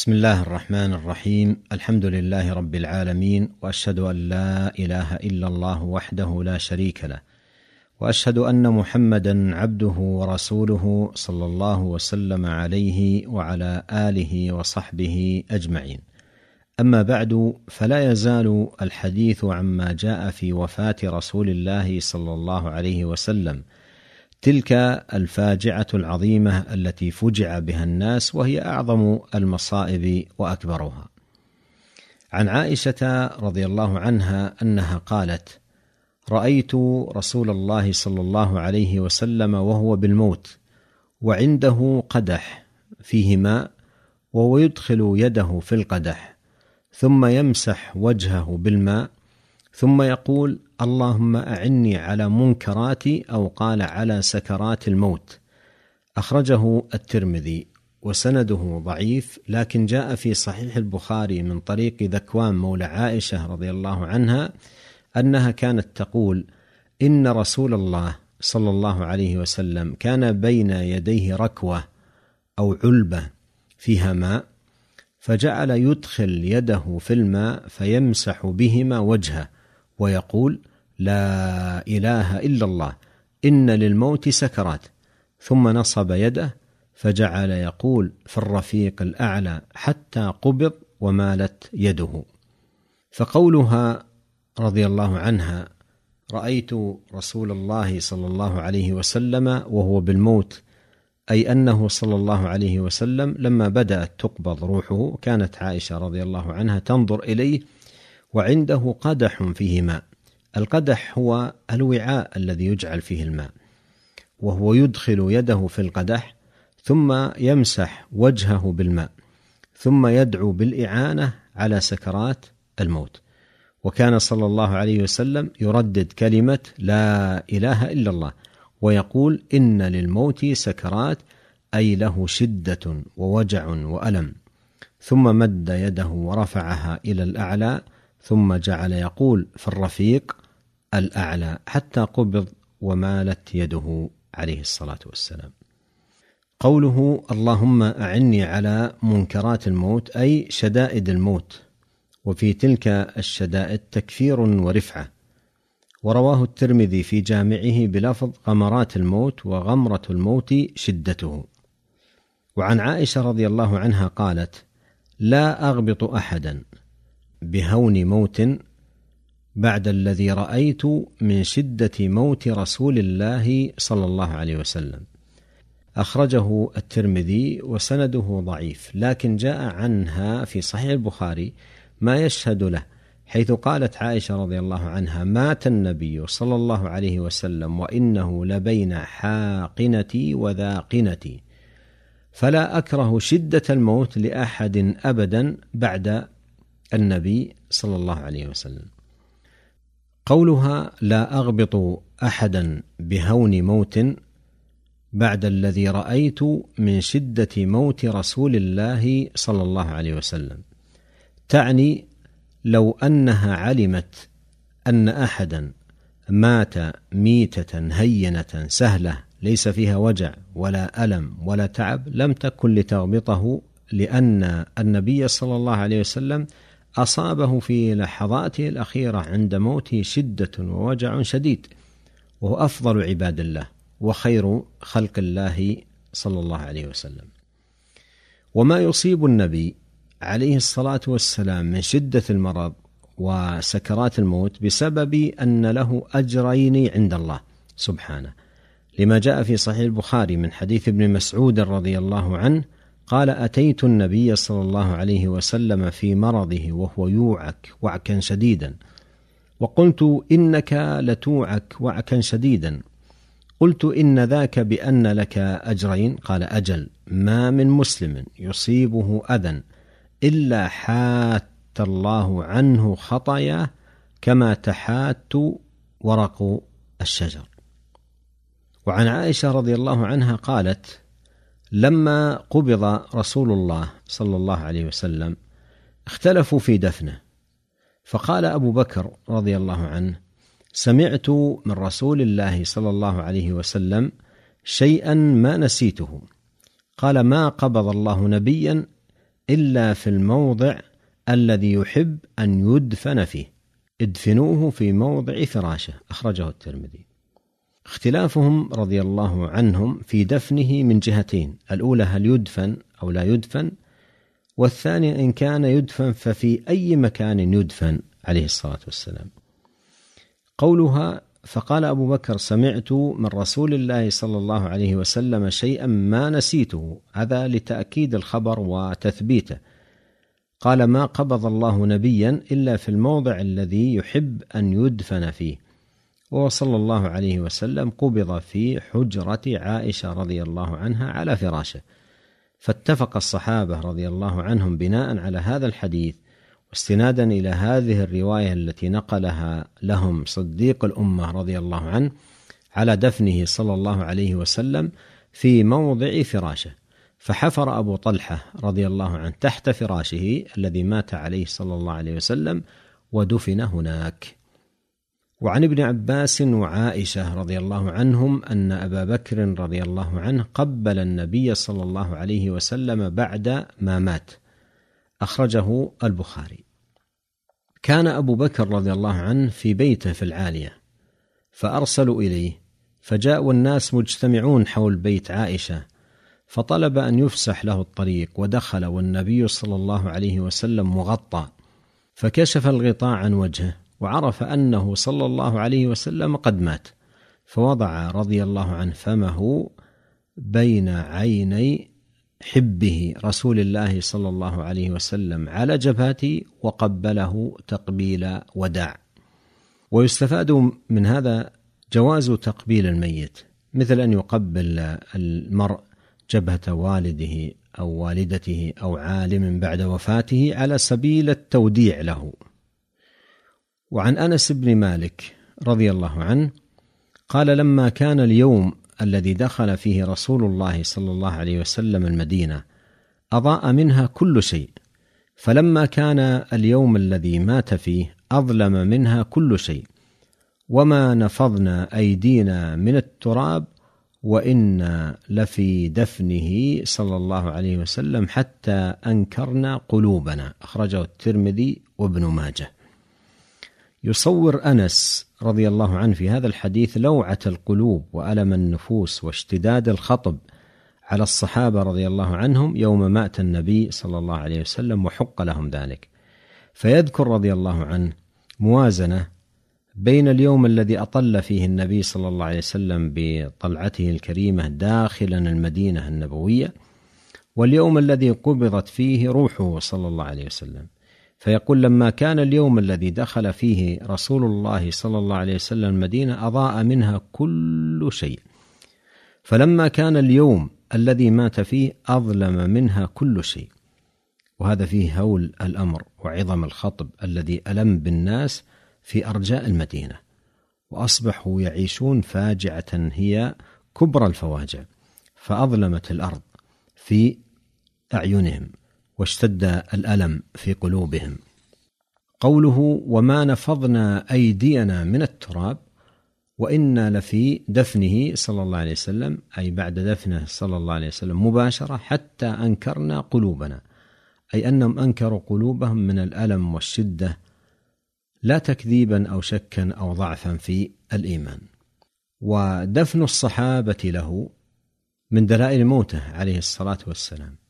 بسم الله الرحمن الرحيم الحمد لله رب العالمين واشهد ان لا اله الا الله وحده لا شريك له واشهد ان محمدا عبده ورسوله صلى الله وسلم عليه وعلى اله وصحبه اجمعين اما بعد فلا يزال الحديث عما جاء في وفاه رسول الله صلى الله عليه وسلم تلك الفاجعة العظيمة التي فجع بها الناس وهي أعظم المصائب وأكبرها. عن عائشة رضي الله عنها أنها قالت رأيت رسول الله صلى الله عليه وسلم وهو بالموت وعنده قدح فيه ماء وهو يدخل يده في القدح ثم يمسح وجهه بالماء ثم يقول اللهم أعني على منكرات أو قال على سكرات الموت. أخرجه الترمذي وسنده ضعيف لكن جاء في صحيح البخاري من طريق ذكوان مولى عائشة رضي الله عنها أنها كانت تقول إن رسول الله صلى الله عليه وسلم كان بين يديه ركوة أو علبة فيها ماء فجعل يدخل يده في الماء فيمسح بهما وجهه ويقول لا إله إلا الله إن للموت سكرات. ثم نصب يده فجعل يقول في الرفيق الأعلى حتى قبض ومالت يده. فقولها رضي الله عنها رأيت رسول الله صلى الله عليه وسلم وهو بالموت أي أنه صلى الله عليه وسلم لما بدأت تقبض روحه كانت عائشة رضي الله عنها تنظر إليه وعنده قدح فيه ماء القدح هو الوعاء الذي يجعل فيه الماء وهو يدخل يده في القدح ثم يمسح وجهه بالماء ثم يدعو بالإعانة على سكرات الموت. وكان صلى الله عليه وسلم يردد كلمة لا إله إلا الله ويقول إن للموت سكرات أي له شدة ووجع وألم. ثم مد يده ورفعها إلى الأعلى ثم جعل يقول في الرفيق الأعلى حتى قبض ومالت يده عليه الصلاة والسلام. قوله اللهم أعني على منكرات الموت أي شدائد الموت وفي تلك الشدائد تكفير ورفعة. ورواه الترمذي في جامعه بلفظ غمرات الموت وغمرة الموت شدته. وعن عائشة رضي الله عنها قالت لا أغبط احدا بهون موت بعد الذي رأيت من شدة موت رسول الله صلى الله عليه وسلم. أخرجه الترمذي وسنده ضعيف لكن جاء عنها في صحيح البخاري ما يشهد له حيث قالت عائشة رضي الله عنها مات النبي صلى الله عليه وسلم وإنه لبين حاقنتي وذاقنتي فلا أكره شدة الموت لأحد ابدا بعد النبي صلى الله عليه وسلم. قولها لا أغبط أحدا بهون موت بعد الذي رأيت من شدة موت رسول الله صلى الله عليه وسلم. تعني لو أنها علمت أن أحدا مات ميتة هينة سهلة ليس فيها وجع ولا ألم ولا تعب لم تكن لتغبطه لأن النبي صلى الله عليه وسلم أصابه في لحظاته الأخيرة عند موته شدة ووجع شديد وهو أفضل عباد الله وخير خلق الله صلى الله عليه وسلم. وما يصيب النبي عليه الصلاة والسلام من شدة المرض وسكرات الموت بسبب أن له أجرين عند الله سبحانه. لما جاء في صحيح البخاري من حديث ابن مسعود رضي الله عنه قال أتيت النبي صلى الله عليه وسلم في مرضه وهو يوعك وعكا شديدا. وقلت إنك لتوعك وعكا شديدا. قلت إن ذاك بأن لك أجرين. قال أجل. ما من مسلم يصيبه أذى إلا حات الله عنه خطايا كما تحات ورق الشجر. وعن عائشة رضي الله عنها قالت لما قبض رسول الله صلى الله عليه وسلم اختلفوا في دفنه. فقال أبو بكر رضي الله عنه سمعت من رسول الله صلى الله عليه وسلم شيئا ما نسيته. قال ما قبض الله نبيا إلا في الموضع الذي يحب أن يدفن فيه. ادفنوه في موضع فراشه. أخرجه الترمذي. اختلافهم رضي الله عنهم في دفنه من جهتين الأولى هل يدفن أو لا يدفن؟ والثانية إن كان يدفن ففي أي مكان يدفن عليه الصلاة والسلام. قولها فقال أبو بكر سمعت من رسول الله صلى الله عليه وسلم شيئا ما نسيته هذا لتأكيد الخبر وتثبيته. قال ما قبض الله نبيا إلا في الموضع الذي يحب أن يدفن فيه. وهو صلى الله عليه وسلم قبض في حجرة عائشة رضي الله عنها على فراشه. فاتفق الصحابة رضي الله عنهم بناء على هذا الحديث واستنادا إلى هذه الرواية التي نقلها لهم صديق الأمة رضي الله عنه على دفنه صلى الله عليه وسلم في موضع فراشه. فحفر أبو طلحة رضي الله عنه تحت فراشه الذي مات عليه صلى الله عليه وسلم ودفن هناك. وعن ابن عباس وعائشة رضي الله عنهم أن أبا بكر رضي الله عنه قبل النبي صلى الله عليه وسلم بعد ما مات. أخرجه البخاري. كان أبو بكر رضي الله عنه في بيته في العالية فأرسلوا إليه فجاء الناس مجتمعون حول بيت عائشة فطلب أن يفسح له الطريق ودخل والنبي صلى الله عليه وسلم مغطى فكشف الغطاء عن وجهه وعرف أنه صلى الله عليه وسلم قد مات فوضع رضي الله عنه فمه بين عيني حبه رسول الله صلى الله عليه وسلم على جبهته وقبله تقبيل وداع. ويستفاد من هذا جواز تقبيل الميت مثل أن يقبل المرء جبهة والده أو والدته أو عالم بعد وفاته على سبيل التوديع له. وعن أنس بن مالك رضي الله عنه قال لما كان اليوم الذي دخل فيه رسول الله صلى الله عليه وسلم المدينة أضاء منها كل شيء فلما كان اليوم الذي مات فيه أظلم منها كل شيء وما نفضنا أيدينا من التراب وإنا لفي دفنه صلى الله عليه وسلم حتى أنكرنا قلوبنا. أخرجه الترمذي وابن ماجه. يصور أنس رضي الله عنه في هذا الحديث لوعة القلوب وألم النفوس واشتداد الخطب على الصحابة رضي الله عنهم يوم مات النبي صلى الله عليه وسلم وحق لهم ذلك. فيذكر رضي الله عنه موازنة بين اليوم الذي أطل فيه النبي صلى الله عليه وسلم بطلعته الكريمة داخلا المدينة النبوية واليوم الذي قبضت فيه روحه صلى الله عليه وسلم. فيقول لما كان اليوم الذي دخل فيه رسول الله صلى الله عليه وسلم المدينة أضاء منها كل شيء. فلما كان اليوم الذي مات فيه أظلم منها كل شيء. وهذا فيه هول الأمر وعظم الخطب الذي ألم بالناس في أرجاء المدينة. وأصبحوا يعيشون فاجعة هي كبرى الفواجع. فأظلمت الأرض في أعينهم. واشتد الألم في قلوبهم. قوله وما نفضنا أيدينا من التراب وإنا لفي دفنه صلى الله عليه وسلم أي بعد دفنه صلى الله عليه وسلم مباشرة حتى أنكرنا قلوبنا أي أنهم أنكروا قلوبهم من الألم والشدة لا تكذيبا أو شكا أو ضعفا في الإيمان. ودفن الصحابة له من دلائل موته عليه الصلاة والسلام.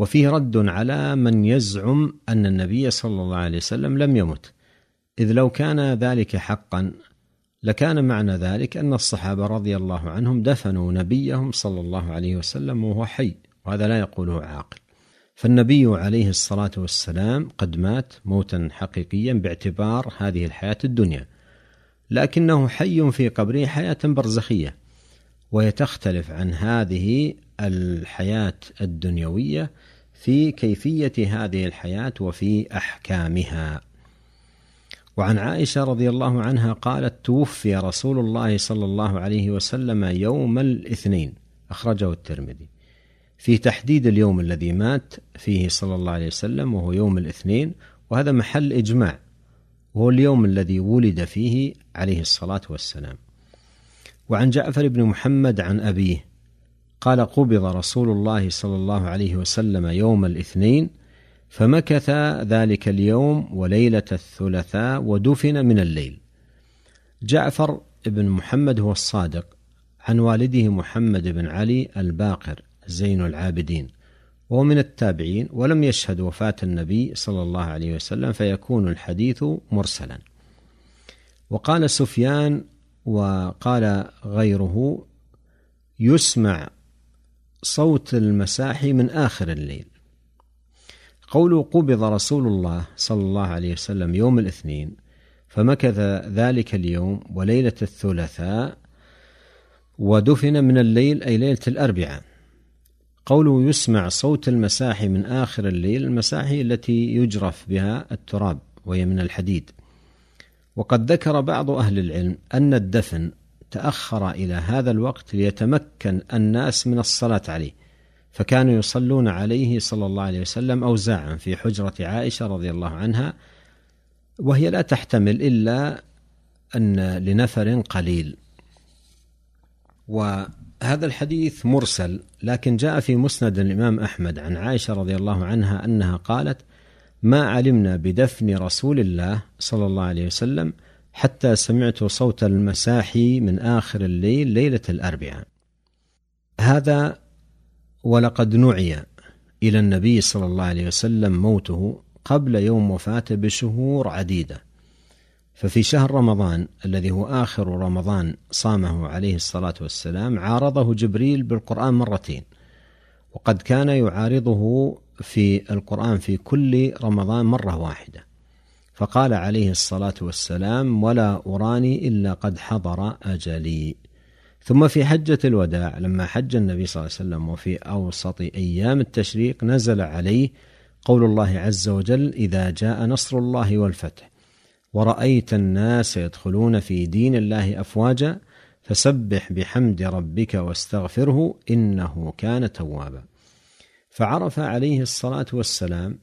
وفيه رد على من يزعم أن النبي صلى الله عليه وسلم لم يمت. إذ لو كان ذلك حقا لكان معنى ذلك أن الصحابة رضي الله عنهم دفنوا نبيهم صلى الله عليه وسلم وهو حي وهذا لا يقوله عاقل. فالنبي عليه الصلاة والسلام قد مات موتا حقيقيا باعتبار هذه الحياة الدنيا. لكنه حي في قبره حياة برزخية وهي تختلف عن هذه الحياة الدنيوية في كيفية هذه الحياة وفي أحكامها. وعن عائشة رضي الله عنها قالت توفي رسول الله صلى الله عليه وسلم يوم الاثنين. أخرجه الترمذي. في تحديد اليوم الذي مات فيه صلى الله عليه وسلم وهو يوم الاثنين وهذا محل إجماع. وهو اليوم الذي ولد فيه عليه الصلاة والسلام. وعن جعفر بن محمد عن أبيه قال قبض رسول الله صلى الله عليه وسلم يوم الاثنين فمكث ذلك اليوم وليلة الثلاثاء ودفن من الليل. جعفر بن محمد هو الصادق عن والده محمد بن علي الباقر زين العابدين وهو من التابعين ولم يشهد وفاة النبي صلى الله عليه وسلم فيكون الحديث مرسلا. وقال سفيان وقال غيره يسمع صوت المساحي من آخر الليل. قوله قبض رسول الله صلى الله عليه وسلم يوم الاثنين فمكث ذلك اليوم وليلة الثلاثاء ودفن من الليل أي ليلة الأربعاء. قوله يسمع صوت المساحي من آخر الليل المساحي التي يجرف بها التراب وهي من الحديد. وقد ذكر بعض أهل العلم أن الدفن تأخر إلى هذا الوقت ليتمكن الناس من الصلاة عليه. فكانوا يصلون عليه صلى الله عليه وسلم أوزاعا في حجرة عائشة رضي الله عنها وهي لا تحتمل إلا أن لنفر قليل. وهذا الحديث مرسل لكن جاء في مسند الإمام أحمد عن عائشة رضي الله عنها أنها قالت ما علمنا بدفن رسول الله صلى الله عليه وسلم حتى سمعت صوت المساحي من آخر الليل ليلة الأربعاء. هذا ولقد نعي إلى النبي صلى الله عليه وسلم موته قبل يوم وفاته بشهور عديدة. ففي شهر رمضان الذي هو آخر رمضان صامه عليه الصلاة والسلام عارضه جبريل بالقرآن مرتين. وقد كان يعارضه في القرآن في كل رمضان مرة واحدة. فقال عليه الصلاة والسلام ولا أراني إلا قد حضر أجلي. ثم في حجة الوداع لما حج النبي صلى الله عليه وسلم وفي أوسط أيام التشريق نزل عليه قول الله عز وجل إذا جاء نصر الله والفتح ورأيت الناس يدخلون في دين الله أفواجا فسبح بحمد ربك واستغفره إنه كان توابا. فعرف عليه الصلاة والسلام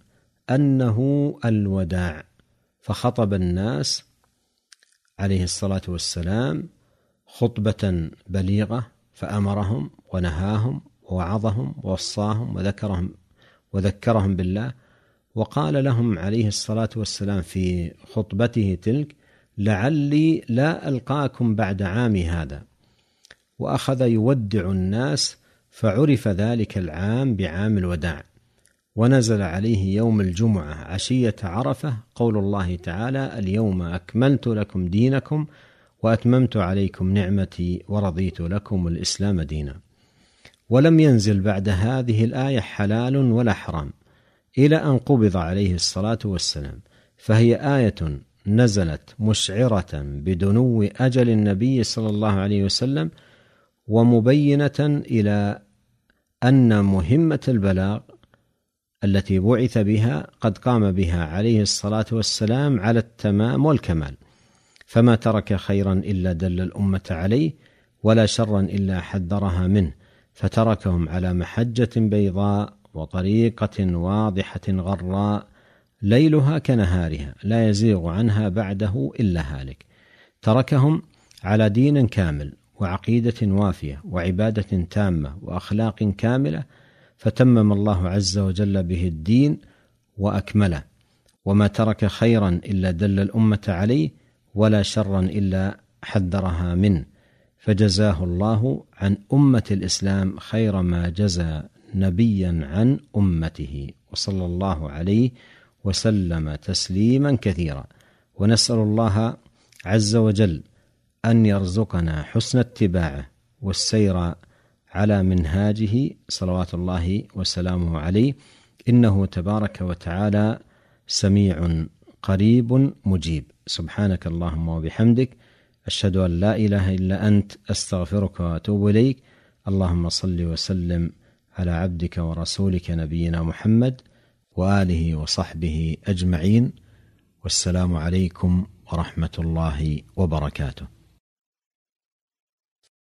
أنه الوداع. فخطب الناس عليه الصلاة والسلام خطبة بليغة فأمرهم ونهاهم ووعظهم ووصاهم وذكرهم وذكرهم بالله وقال لهم عليه الصلاة والسلام في خطبته تلك لعلي لا ألقاكم بعد عامي هذا. وأخذ يودع الناس فعرف ذلك العام بعام الوداع. ونزل عليه يوم الجمعة عشية عرفة قول الله تعالى اليوم أكملت لكم دينكم وأتممت عليكم نعمتي ورضيت لكم الإسلام دينا. ولم ينزل بعد هذه الآية حلال ولا حرام إلى أن قبض عليه الصلاة والسلام فهي آية نزلت مشعرة بدنو أجل النبي صلى الله عليه وسلم ومبينة إلى أن مهمة البلاغ التي بعث بها قد قام بها عليه الصلاة والسلام على التمام والكمال. فما ترك خيرا إلا دل الأمة عليه ولا شرا إلا حذرها منه. فتركهم على محجة بيضاء وطريقة واضحة غراء ليلها كنهارها لا يزيغ عنها بعده إلا هالك. تركهم على دين كامل وعقيدة وافية وعبادة تامة وأخلاق كاملة فتمم الله عز وجل به الدين وأكمله. وما ترك خيرا إلا دل الأمة عليه ولا شرا إلا حذرها منه. فجزاه الله عن أمة الإسلام خير ما جزى نبيا عن أمته. وصلى الله عليه وسلم تسليما كثيرا. ونسأل الله عز وجل أن يرزقنا حسن اتباعه والسير على منهاجه صلوات الله وسلامه عليه. إنه تبارك وتعالى سميع قريب مجيب. سبحانك اللهم وبحمدك أشهد أن لا إله إلا أنت أستغفرك وأتوب إليك. اللهم صل وسلم على عبدك ورسولك نبينا محمد وآله وصحبه أجمعين. والسلام عليكم ورحمة الله وبركاته.